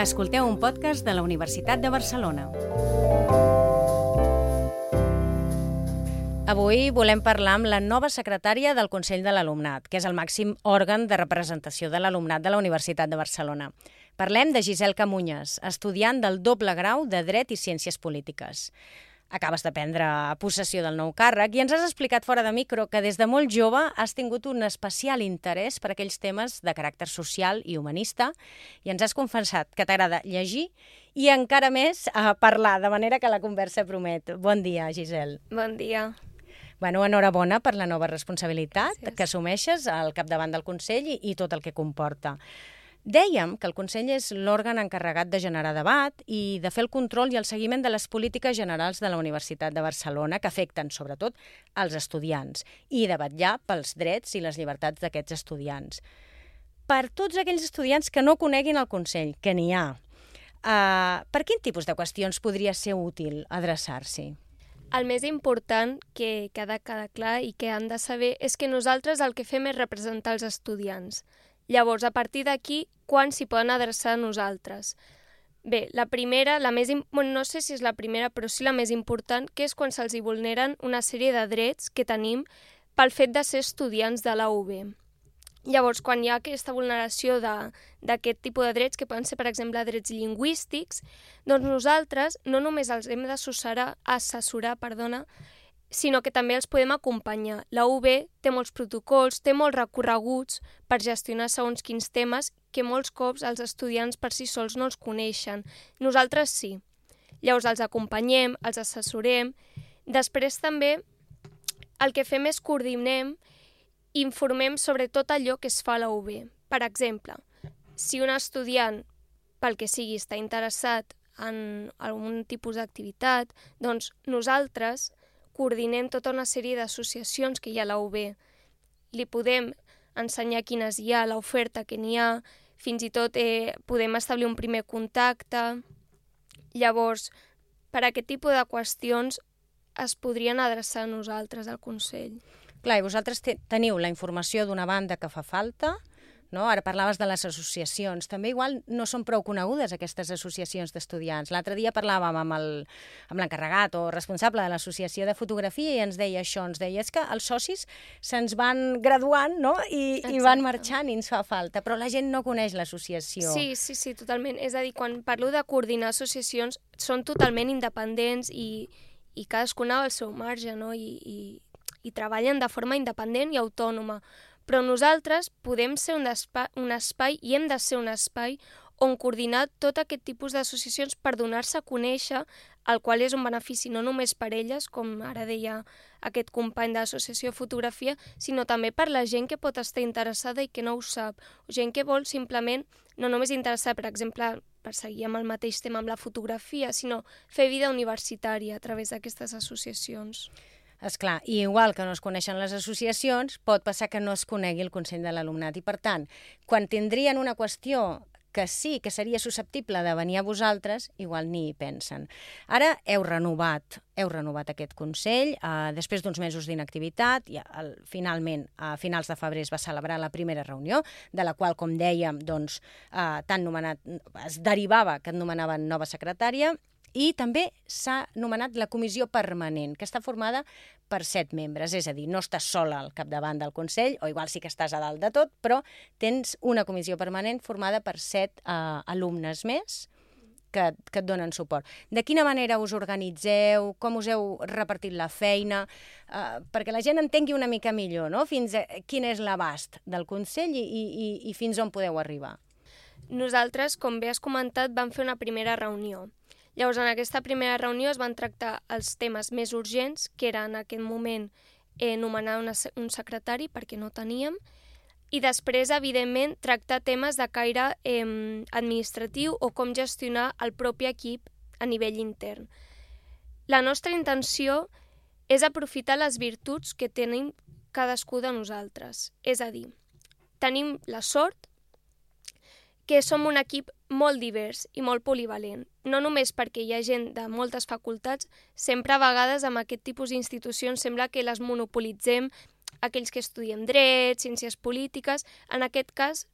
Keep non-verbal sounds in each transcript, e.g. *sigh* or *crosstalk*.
Escolteu un podcast de la Universitat de Barcelona. Avui volem parlar amb la nova secretària del Consell de l'Alumnat, que és el màxim òrgan de representació de l'alumnat de la Universitat de Barcelona. Parlem de Giselle Camunyes, estudiant del doble grau de Dret i Ciències Polítiques acabes de prendre possessió del nou càrrec i ens has explicat fora de micro que des de molt jove has tingut un especial interès per aquells temes de caràcter social i humanista i ens has confessat que t'agrada llegir i encara més a parlar, de manera que la conversa promet. Bon dia, Giselle. Bon dia. Bueno, enhorabona per la nova responsabilitat Gràcies. que assumeixes al capdavant del Consell i, i tot el que comporta. Dèiem que el Consell és l'òrgan encarregat de generar debat i de fer el control i el seguiment de les polítiques generals de la Universitat de Barcelona que afecten, sobretot, els estudiants i de vetllar pels drets i les llibertats d'aquests estudiants. Per tots aquells estudiants que no coneguin el Consell, que n'hi ha, uh, per quin tipus de qüestions podria ser útil adreçar-s'hi? El més important que, que ha de quedar clar i que han de saber és que nosaltres el que fem és representar els estudiants. Llavors, a partir d'aquí, quan s'hi poden adreçar a nosaltres? Bé, la primera, la més, no sé si és la primera, però sí la més important, que és quan se'ls hi vulneren una sèrie de drets que tenim pel fet de ser estudiants de la UB. Llavors, quan hi ha aquesta vulneració d'aquest tipus de drets, que poden ser, per exemple, drets lingüístics, doncs nosaltres no només els hem d'assessorar, assessorar, perdona, sinó que també els podem acompanyar. La UB té molts protocols, té molts recorreguts per gestionar segons quins temes que molts cops els estudiants per si sols no els coneixen. Nosaltres sí. Llavors els acompanyem, els assessorem. Després també el que fem és coordinem i informem sobre tot allò que es fa a la UB. Per exemple, si un estudiant, pel que sigui, està interessat en algun tipus d'activitat, doncs nosaltres coordinem tota una sèrie d'associacions que hi ha a la UB. Li podem ensenyar quines hi ha, l'oferta que n'hi ha, fins i tot eh, podem establir un primer contacte. Llavors, per a aquest tipus de qüestions es podrien adreçar a nosaltres al Consell. Clar, i vosaltres te teniu la informació d'una banda que fa falta, no? Ara parlaves de les associacions. També igual no són prou conegudes aquestes associacions d'estudiants. L'altre dia parlàvem amb l'encarregat o responsable de l'associació de fotografia i ens deia això, ens deia és que els socis se'ns van graduant no? I, i van marxant i ens fa falta, però la gent no coneix l'associació. Sí, sí, sí, totalment. És a dir, quan parlo de coordinar associacions, són totalment independents i, i cadascuna al seu marge, no? I, i, i treballen de forma independent i autònoma però nosaltres podem ser un, espai, un espai i hem de ser un espai on coordinar tot aquest tipus d'associacions per donar-se a conèixer, el qual és un benefici no només per elles, com ara deia aquest company de fotografia, sinó també per la gent que pot estar interessada i que no ho sap, o gent que vol simplement no només interessar, per exemple, per seguir amb el mateix tema amb la fotografia, sinó fer vida universitària a través d'aquestes associacions. És clar, i igual que no es coneixen les associacions, pot passar que no es conegui el Consell de l'Alumnat. I, per tant, quan tindrien una qüestió que sí que seria susceptible de venir a vosaltres, igual ni hi pensen. Ara heu renovat, heu renovat aquest Consell, eh, després d'uns mesos d'inactivitat, i el, finalment, a finals de febrer es va celebrar la primera reunió, de la qual, com dèiem, doncs, eh, tan nomenat, es derivava que et nomenaven nova secretària, i també s'ha nomenat la comissió permanent, que està formada per set membres, és a dir, no estàs sola al capdavant del Consell, o igual sí que estàs a dalt de tot, però tens una comissió permanent formada per set uh, alumnes més que, que et donen suport. De quina manera us organitzeu, com us heu repartit la feina, uh, perquè la gent entengui una mica millor no? fins a quin és l'abast del Consell i, i, i fins on podeu arribar. Nosaltres, com bé has comentat, vam fer una primera reunió Llavors, en aquesta primera reunió es van tractar els temes més urgents, que era en aquest moment eh, nomenar una, un secretari, perquè no teníem, i després, evidentment, tractar temes de caire eh, administratiu o com gestionar el propi equip a nivell intern. La nostra intenció és aprofitar les virtuts que tenim cadascú de nosaltres. És a dir, tenim la sort que som un equip molt divers i molt polivalent, no només perquè hi ha gent de moltes facultats, sempre a vegades amb aquest tipus d'institucions sembla que les monopolitzem aquells que estudiem dret, ciències polítiques, en aquest cas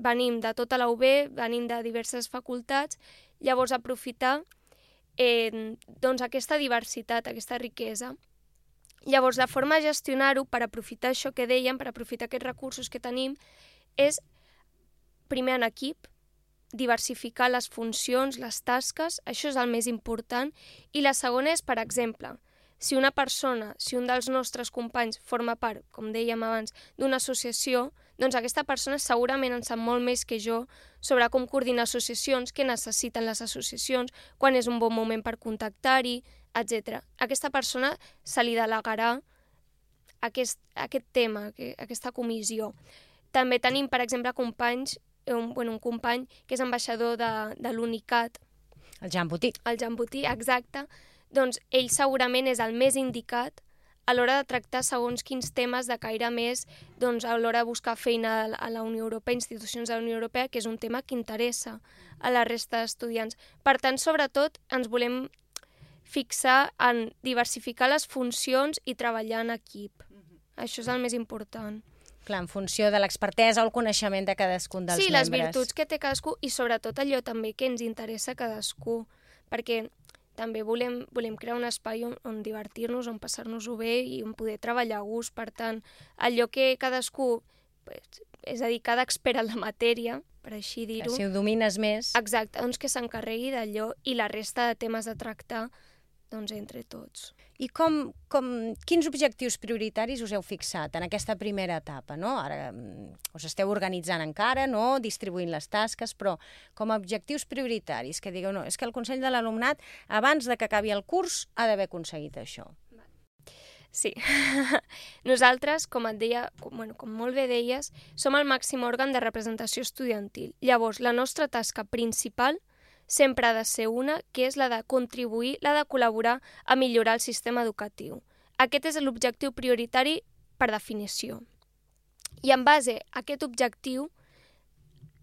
venim de tota la UB, venim de diverses facultats, llavors aprofitar eh, doncs aquesta diversitat, aquesta riquesa. Llavors, la forma de gestionar-ho per aprofitar això que dèiem, per aprofitar aquests recursos que tenim, és primer en equip, diversificar les funcions, les tasques, això és el més important, i la segona és, per exemple, si una persona, si un dels nostres companys forma part, com dèiem abans, d'una associació, doncs aquesta persona segurament en sap molt més que jo sobre com coordinar associacions, què necessiten les associacions, quan és un bon moment per contactar-hi, etc. Aquesta persona se li delegarà aquest, aquest tema, aquesta comissió. També tenim, per exemple, companys, un, bueno, un company que és ambaixador de, de l'UNICAT. El Jan Botí. El Jan Botí, exacte. Doncs ell segurament és el més indicat a l'hora de tractar segons quins temes de caire més doncs, a l'hora de buscar feina a la Unió Europea, institucions de la Unió Europea, que és un tema que interessa a la resta d'estudiants. Per tant, sobretot, ens volem fixar en diversificar les funcions i treballar en equip. -hmm. Això és el més important. Clar, en funció de l'expertesa o el coneixement de cadascun dels sí, membres. Sí, les virtuts que té cadascú i sobretot allò també que ens interessa a cadascú. Perquè també volem, volem crear un espai on, on divertir-nos, on passar-nos-ho bé i on poder treballar a gust. Per tant, allò que cadascú, és a dir, cada expert en la matèria, per així dir-ho... Si ho domines més... Exacte, doncs que s'encarregui d'allò i la resta de temes a tractar doncs, entre tots. I com, com, quins objectius prioritaris us heu fixat en aquesta primera etapa? No? Ara mm, us esteu organitzant encara, no? distribuint les tasques, però com a objectius prioritaris, que digueu, no, és que el Consell de l'Alumnat, abans de que acabi el curs, ha d'haver aconseguit això. Sí. *laughs* Nosaltres, com et deia, com, bueno, com molt bé deies, som el màxim òrgan de representació estudiantil. Llavors, la nostra tasca principal sempre ha de ser una, que és la de contribuir, la de col·laborar a millorar el sistema educatiu. Aquest és l'objectiu prioritari per definició. I en base a aquest objectiu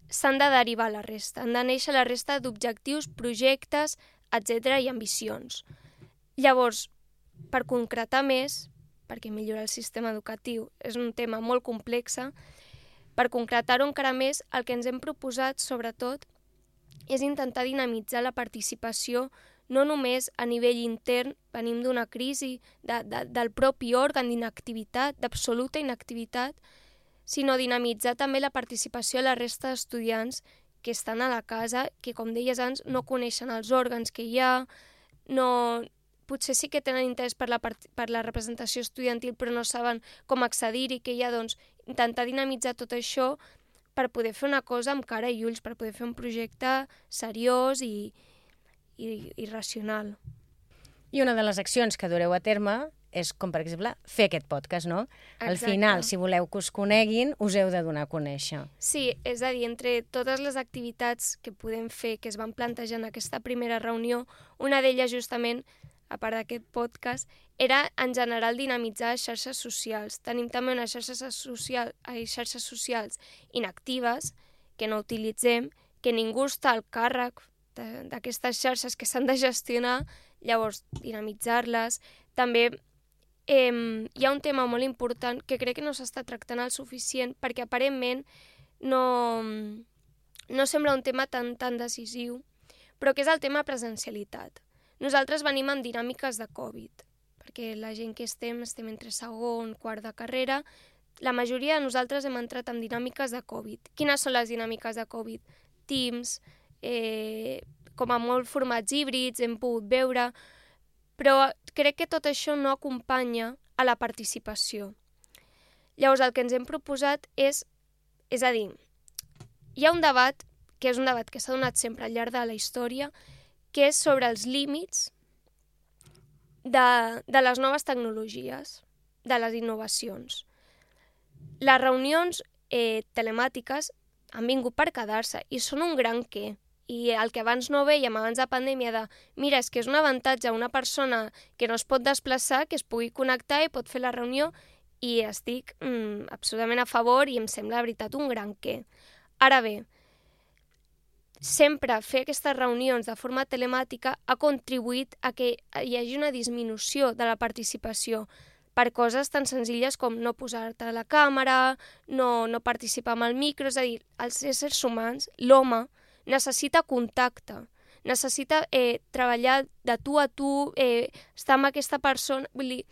s'han de derivar la resta, han de néixer la resta d'objectius, projectes, etc i ambicions. Llavors, per concretar més, perquè millorar el sistema educatiu és un tema molt complex, per concretar-ho encara més, el que ens hem proposat, sobretot, és intentar dinamitzar la participació no només a nivell intern, venim d'una crisi de, de, del propi òrgan d'inactivitat, d'absoluta inactivitat, sinó dinamitzar també la participació a la resta d'estudiants que estan a la casa, que, com deies abans, no coneixen els òrgans que hi ha, no, potser sí que tenen interès per la, per la representació estudiantil, però no saben com accedir-hi, que hi ha, doncs, intentar dinamitzar tot això per poder fer una cosa amb cara i ulls, per poder fer un projecte seriós i, i, i racional. I una de les accions que dureu a terme és, com per exemple, fer aquest podcast, no? Exacte. Al final, si voleu que us coneguin, us heu de donar a conèixer. Sí, és a dir, entre totes les activitats que podem fer, que es van plantejar en aquesta primera reunió, una d'elles justament a part d'aquest podcast, era en general dinamitzar xarxes socials. Tenim també unes xarxes, social, xarxes socials inactives que no utilitzem, que ningú està al càrrec d'aquestes xarxes que s'han de gestionar, llavors dinamitzar-les. També eh, hi ha un tema molt important que crec que no s'està tractant el suficient perquè aparentment no, no sembla un tema tan, tan decisiu, però que és el tema presencialitat. Nosaltres venim amb dinàmiques de Covid, perquè la gent que estem, estem entre segon, quart de carrera, la majoria de nosaltres hem entrat amb dinàmiques de Covid. Quines són les dinàmiques de Covid? Teams, eh, com a molt formats híbrids, hem pogut veure, però crec que tot això no acompanya a la participació. Llavors, el que ens hem proposat és, és a dir, hi ha un debat, que és un debat que s'ha donat sempre al llarg de la història, que és sobre els límits de, de les noves tecnologies, de les innovacions. Les reunions eh, telemàtiques han vingut per quedar-se i són un gran què. I el que abans no veiem, abans de pandèmia, de mira, és que és un avantatge una persona que no es pot desplaçar, que es pugui connectar i pot fer la reunió, i estic mm, absolutament a favor i em sembla, de veritat, un gran què. Ara bé, sempre fer aquestes reunions de forma telemàtica ha contribuït a que hi hagi una disminució de la participació. per coses tan senzilles com no posar-te la càmera, no, no participar amb el micro, és a dir, els éssers humans, l'home, necessita contacte, necessita eh, treballar de tu a tu, eh, estar amb aquesta persona, vull dir,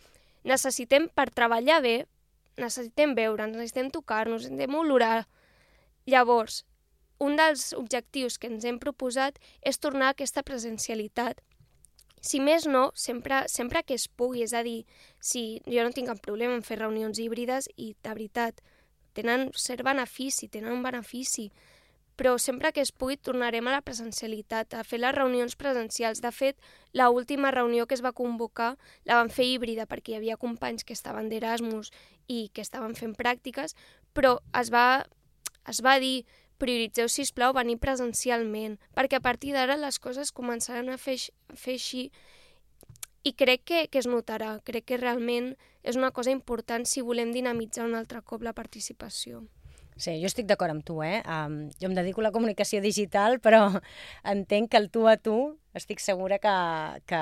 necessitem, per treballar bé, necessitem veure, necessitem tocar-nos, necessitem olorar. Llavors, un dels objectius que ens hem proposat és tornar a aquesta presencialitat. Si més no, sempre, sempre que es pugui, és a dir, si jo no tinc cap problema en fer reunions híbrides i, de veritat, tenen cert benefici, tenen un benefici, però sempre que es pugui tornarem a la presencialitat, a fer les reunions presencials. De fet, la última reunió que es va convocar la van fer híbrida perquè hi havia companys que estaven d'Erasmus i que estaven fent pràctiques, però es va, es va dir prioritzeu, si plau venir presencialment, perquè a partir d'ara les coses començaran a fer, fer així i crec que, que es notarà, crec que realment és una cosa important si volem dinamitzar un altre cop la participació. Sí, jo estic d'acord amb tu, eh? Um, jo em dedico a la comunicació digital, però *laughs* entenc que el tu a tu estic segura que, que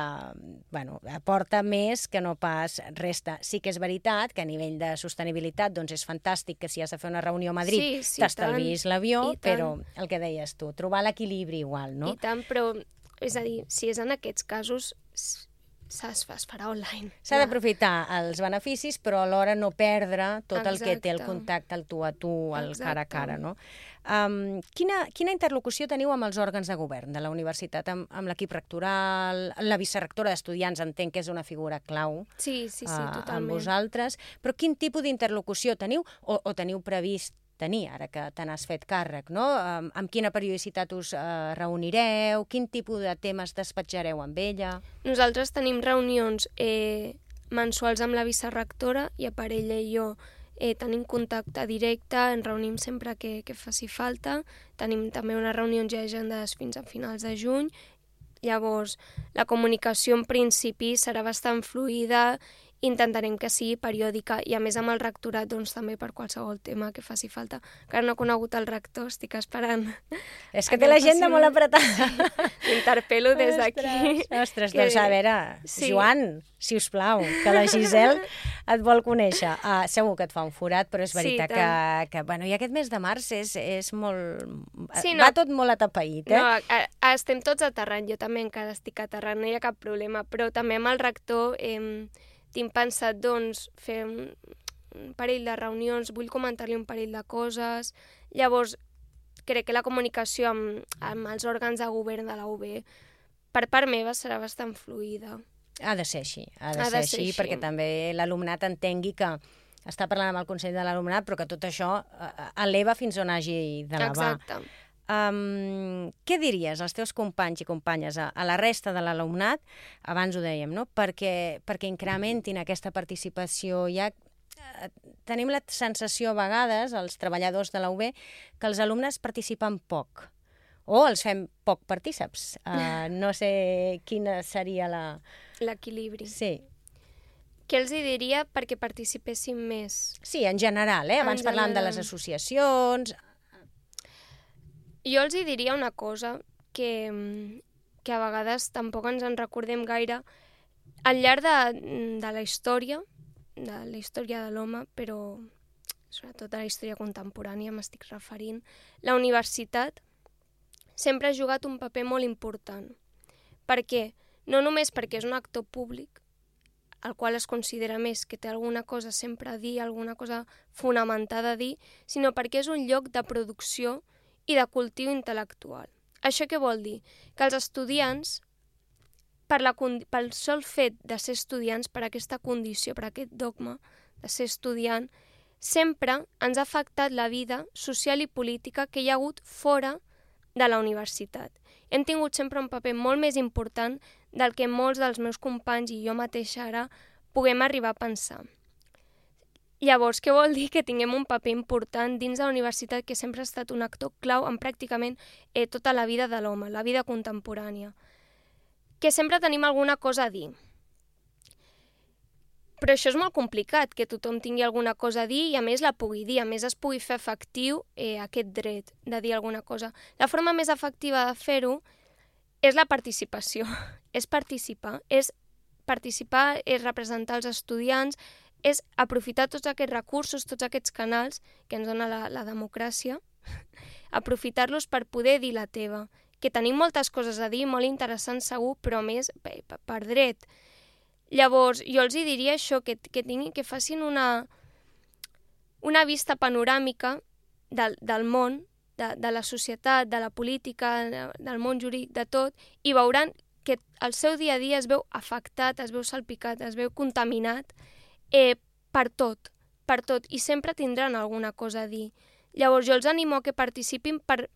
bueno, aporta més que no pas resta. Sí que és veritat que a nivell de sostenibilitat doncs és fantàstic que si has de fer una reunió a Madrid sí, sí, t'estalvis l'avió, però el que deies tu, trobar l'equilibri igual, no? I tant, però és a dir, si és en aquests casos, es farà online. S'ha d'aprofitar els beneficis, però alhora no perdre tot Exacte. el que té el contacte, el tu a tu, el Exacte. cara a cara, no? Um, quina, quina interlocució teniu amb els òrgans de govern de la universitat, amb, amb l'equip rectoral, la vicerrectora d'estudiants, entenc que és una figura clau sí, sí, sí, uh, totalment. amb vosaltres, però quin tipus d'interlocució teniu o, o teniu previst tenir, ara que te n'has fet càrrec, no? Amb, amb quina periodicitat us eh, reunireu? Quin tipus de temes despatjareu amb ella? Nosaltres tenim reunions eh, mensuals amb la vicerrectora i a part ella i jo eh, tenim contacte directe, ens reunim sempre que, que faci falta, tenim també unes reunions ja agendades fins a finals de juny, llavors la comunicació en principi serà bastant fluida intentarem que sigui periòdica i a més amb el rectorat doncs, també per qualsevol tema que faci falta. Encara no he conegut el rector, estic esperant. És que té l'agenda molt apretada. Interpel·lo des d'aquí. Ostres, que... doncs a veure, sí. Joan, si us plau, que la Gisel et vol conèixer. Uh, segur que et fa un forat, però és veritat sí, que, que, bueno, i aquest mes de març és, és molt... Sí, no, Va tot molt atapeït, eh? No, a, a, estem tots aterrant, jo també encara estic aterrant, no hi ha cap problema, però també amb el rector... Eh, tinc pensat, doncs, fer un, un parell de reunions, vull comentar-li un parell de coses. Llavors, crec que la comunicació amb, amb els òrgans de govern de la UB per part meva serà bastant fluida. Ha de ser així, ha de, ha ser, de ser així, així, perquè també l'alumnat entengui que està parlant amb el Consell de l'Alumnat, però que tot això eh, eleva fins on hagi d'elevar. Exacte. Um, què diries als teus companys i companyes, a, a la resta de l'alumnat, abans ho dèiem, no? perquè, perquè incrementin aquesta participació? Ja eh, tenim la sensació a vegades, els treballadors de la UB, que els alumnes participen poc o els fem poc partíceps. Uh, *laughs* no sé quina seria la... L'equilibri. Sí. Què els hi diria perquè participessin més? Sí, en general, eh? Abans en parlàvem general. de les associacions, jo els hi diria una cosa que, que a vegades tampoc ens en recordem gaire. Al llarg de, de la història, de la història de l'home, però sobretot a la història contemporània m'estic referint, la universitat sempre ha jugat un paper molt important. Per què? No només perquè és un actor públic, el qual es considera més que té alguna cosa sempre a dir, alguna cosa fonamentada a dir, sinó perquè és un lloc de producció i de cultiu intel·lectual. Això què vol dir? Que els estudiants, per la, pel sol fet de ser estudiants, per aquesta condició, per aquest dogma de ser estudiant, sempre ens ha afectat la vida social i política que hi ha hagut fora de la universitat. Hem tingut sempre un paper molt més important del que molts dels meus companys i jo mateixa ara puguem arribar a pensar. Llavors, què vol dir? Que tinguem un paper important dins de la universitat que sempre ha estat un actor clau en pràcticament eh, tota la vida de l'home, la vida contemporània. Que sempre tenim alguna cosa a dir. Però això és molt complicat, que tothom tingui alguna cosa a dir i a més la pugui dir, a més es pugui fer efectiu eh, aquest dret de dir alguna cosa. La forma més efectiva de fer-ho és la participació, *laughs* és participar, és participar, és representar els estudiants, és aprofitar tots aquests recursos, tots aquests canals que ens dona la, la democràcia, *laughs* aprofitar-los per poder dir la teva, que tenim moltes coses a dir, molt interessants segur, però més per, per dret. Llavors, jo els hi diria això, que, que, tinguin, que facin una, una vista panoràmica del, del món, de, de la societat, de la política, de, del món jurídic, de tot, i veuran que el seu dia a dia es veu afectat, es veu salpicat, es veu contaminat eh, per tot, per tot, i sempre tindran alguna cosa a dir. Llavors jo els animo a que participin per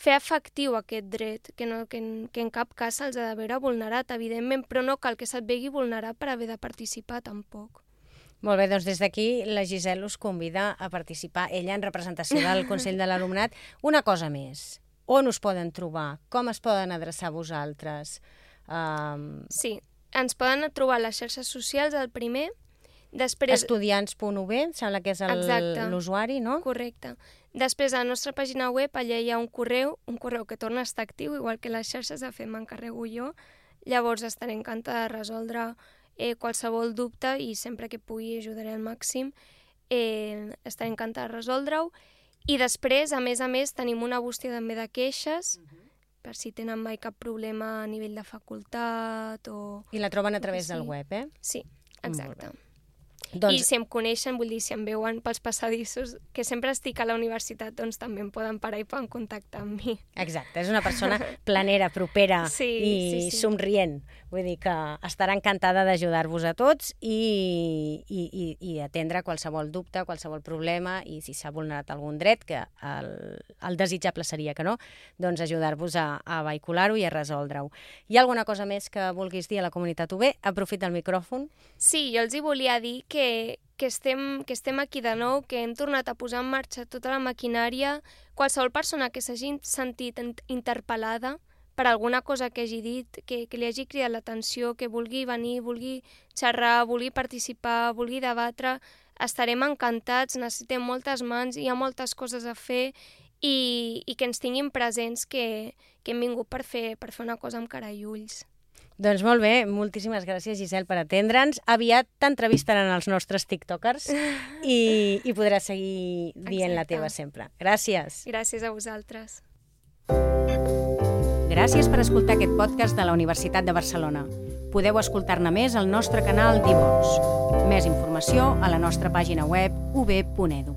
fer efectiu aquest dret, que, no, que, en, que en cap cas se'ls ha de veure vulnerat, evidentment, però no cal que se't vegi vulnerat per haver de participar tampoc. Molt bé, doncs des d'aquí la Gisela us convida a participar, ella en representació del Consell de l'Alumnat. Una cosa més, on us poden trobar? Com es poden adreçar a vosaltres? Um... Sí, ens poden trobar a les xarxes socials, el primer, Després... Estudiants.ub, sembla que és l'usuari, no? Correcte. Després, a la nostra pàgina web, allà hi ha un correu, un correu que torna a estar actiu, igual que les xarxes, de fet m'encarrego jo. Llavors estaré encantada de resoldre eh, qualsevol dubte i sempre que pugui ajudaré al màxim. Eh, estaré encantada de resoldre-ho. I després, a més a més, tenim una bústia també de queixes, uh mhm. -huh. per si tenen mai cap problema a nivell de facultat o... I la troben a través sí. del web, eh? Sí, exacte. Doncs... I si em coneixen, vull dir, si em veuen pels passadissos, que sempre estic a la universitat, doncs també em poden parar i poden contactar amb mi. Exacte, és una persona *laughs* planera, propera sí, i sí, sí. somrient. Vull dir que estarà encantada d'ajudar-vos a tots i, i, i, i atendre qualsevol dubte, qualsevol problema i si s'ha vulnerat algun dret, que el, el desitjable seria que no, doncs ajudar-vos a, a vehicular-ho i a resoldre-ho. Hi ha alguna cosa més que vulguis dir a la comunitat UB? Aprofita el micròfon. Sí, jo els hi volia dir que que, que, estem, que estem aquí de nou, que hem tornat a posar en marxa tota la maquinària. Qualsevol persona que s'hagi sentit interpel·lada per alguna cosa que hagi dit, que, que li hagi cridat l'atenció, que vulgui venir, vulgui xerrar, vulgui participar, vulgui debatre, estarem encantats, necessitem moltes mans, hi ha moltes coses a fer i, i que ens tinguin presents que, que hem vingut per fer, per fer una cosa amb cara i ulls. Doncs molt bé, moltíssimes gràcies, Gisel, per atendre'ns. Aviat t'entrevistaran els nostres tiktokers i, i podràs seguir dient Exacte. la teva sempre. Gràcies. Gràcies a vosaltres. Gràcies per escoltar aquest podcast de la Universitat de Barcelona. Podeu escoltar-ne més al nostre canal d'Ivox. Més informació a la nostra pàgina web ub.edu.